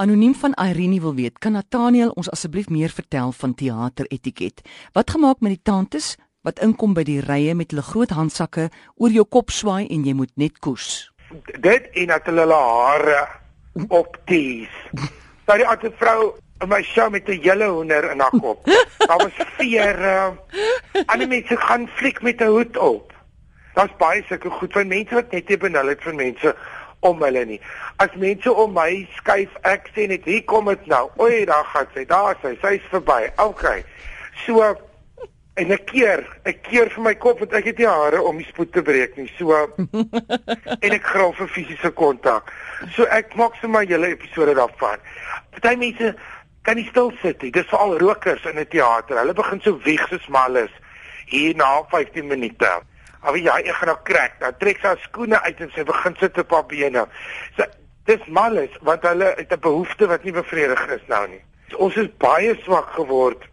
Anoniem van Irene wil weet, kan Nathaniel ons asseblief meer vertel van teateretiket? Wat gemaak met die tantes wat inkom by die rye met hulle groot handsakke oor jou kop swaai en jy moet net koes? Dit en dat hulle hulle hare optees. Sy die ander vrou in my show met 'n hele hoender in haar kop. Daar was vere. Ander mense gaan fliek met 'n hoed op. Daar's baie sulke goed van mense wat net nie benul het vir mense om hulle nie. As mense om my skuif, ek sê net hier kom dit nou. Oei, daar gaan sy. Daar is sy. Sy's verby. OK. So en ek keer, ek keer vir my kop want ek het nie hare om die spoed te breek nie. So en ek graaf vir fisiese kontak. So ek maak sommer julle episode daarvan. Party mense kan nie stil sit nie. Dis veral rokers in 'n teater. Hulle begin so wieg soos malles hier na 15 minute. Al wie jy gaan nou krak, dan trek sy skoene uit en sy begin sit op haar bene. So dis malles want hulle het 'n behoefte wat nie bevredig is nou nie. So, ons is baie swak geword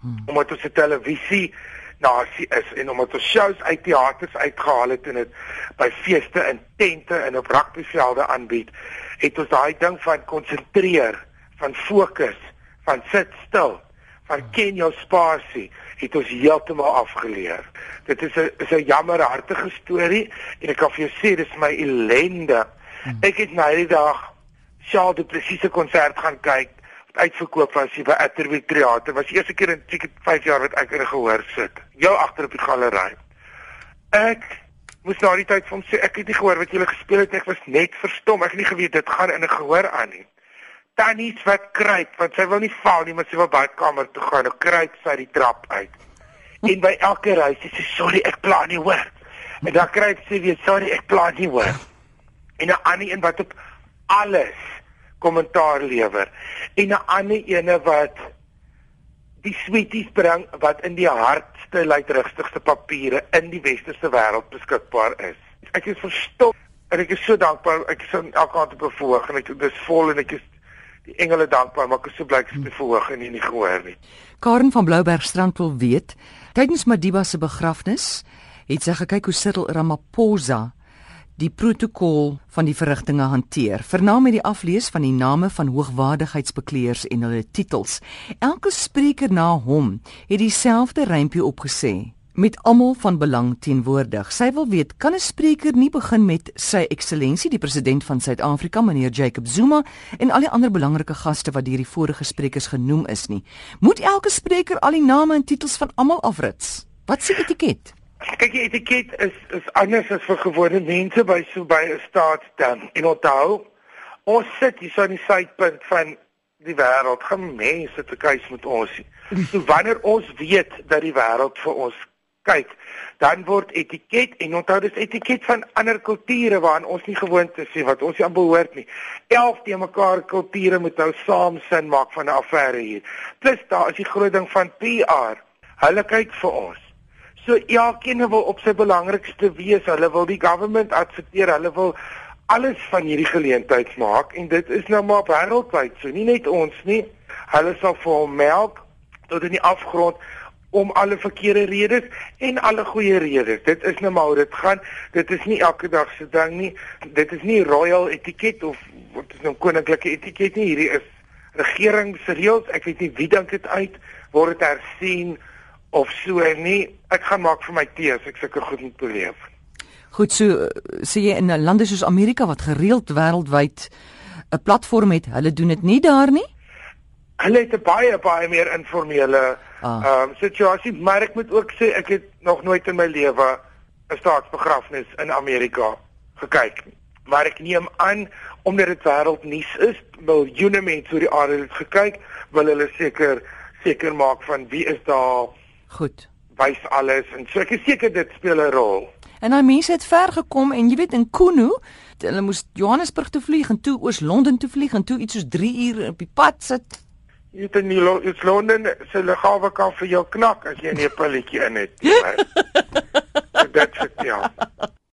hmm. omdat ons se televisie nasie is en omdat ons shows uit teaters uitgehaal het en dit by feeste in tente en op rugbyvelde aanbied, het ons daai ding van konsentreer, van fokus, van sit stil, van ken jou spasie het ons heeltemal afgeleer. Dit is 'n is 'n jammerhartige storie en ek kan vir jou sê dis my ellende. Hmm. Ek het nou die dag Shaal die presiese konsert gaan kyk wat uitverkoop was hier by Atterbury Theater. Was die eerste keer in seker 5 jaar wat ek in gehoor sit. Jou agter op die galery. Ek moes na die tyd vir hom sê ek het nie gehoor wat jy gespeel het ek was net verstom. Ek het nie geweet dit gaan in 'n gehoor aan nie tannies wat kruip want sy wil nie val nie maar sy wil badkamer toe gaan. Nou kruip sy die trap uit. En by elke reis sê sy sorry ek plan nie hoor. En dan kruip sy weer sorry ek plan nie hoor. En 'n ander een wat op alles kommentaar lewer. En 'n ander ene wat die sweeties bring wat in die hardste luidrigste papiere in die westerse wêreld beskikbaar is. Ek is verstom en ek is so dankbaar. Ek is aan elke kant op bevoeg en ek dis vol en ek is die engele dankbaar, maar ek is so bly ek het verhoog en nie, nie gehoor nie. Karen van Bloubergstrand wil weet, tydens Madiba se begrafnis, het sy gekyk hoe Cyril Ramaphosa die protokol van die verrigtinge hanteer. Vernaam met die aflees van die name van hoogwaardigheidsbekleers en hulle titels. Elke spreker na hom het dieselfde rympie opgesê met almal van belang teenwoordig. Sy wil weet, kan 'n spreker nie begin met sy eksellensie die president van Suid-Afrika, meneer Jacob Zuma en al die ander belangrike gaste wat deur die vorige sprekers genoem is nie? Moet elke spreker al die name en titels van almal afrits? Wat sê etiket? Kyk, die etiket is is anders as vir gewone mense by so by 'n staatsdam. En onthou, ons sit hier so aan die suidpunt van die wêreld. Gaan mense te kuis met ons. So wanneer ons weet dat die wêreld vir ons kyk, dan word etiket en onthou dis etiket van ander kulture waaraan ons nie gewoond is nie, wat ons nie aan behoort nie. 11 te mekaar kulture moet nou saam sin maak van 'n affære hier. Plus daar is die groot ding van PR. Hulle kyk vir ons. So elkeen wil op sy belangrikste wees. Hulle wil die government adverteer. Hulle wil alles van hierdie geleentheid maak en dit is nou maar wêreldwyd. So nie net ons nie. Hulle sal vir hom melk tot in die afgrond om alle verkeerde redes en alle goeie redes. Dit is nou maar hoe dit gaan. Dit is nie elke dag se ding nie. Dit is nie royal etiket of wat is nou koninklike etiket nie. Hierdie is regeringsreëls. Ek weet nie wie dink dit uit word dit hersien of so nie. Ek gaan maak vir my tee as ek sulke goed moet beleef. Goed so sê jy in lande soos Amerika wat gereeld wêreldwyd 'n platform het, hulle doen dit nie daar nie. Hulle het 'n baie baie meer informele Ah. Ehm um, situasie, maar ek moet ook sê ek het nog nooit in my lewe 'n staatsbegrafnis in Amerika gekyk nie. Maar ek neem aan omdat dit wêreldnuus is, miljoene mense oor die aarde het gekyk, wil hulle seker seker maak van wie is daar goed. Wys alles en so ek is seker dit speel 'n rol. En daai mense het ver gekom en jy weet in Kuno, hulle moes Johannesburg toe vlieg en toe oos Londen toe vlieg en toe iets soos 3 ure op die pad sit Jy het in Lo is Londen se liggawe kan vir jou knak as jy 'n pilletjie in het. Dit vertel.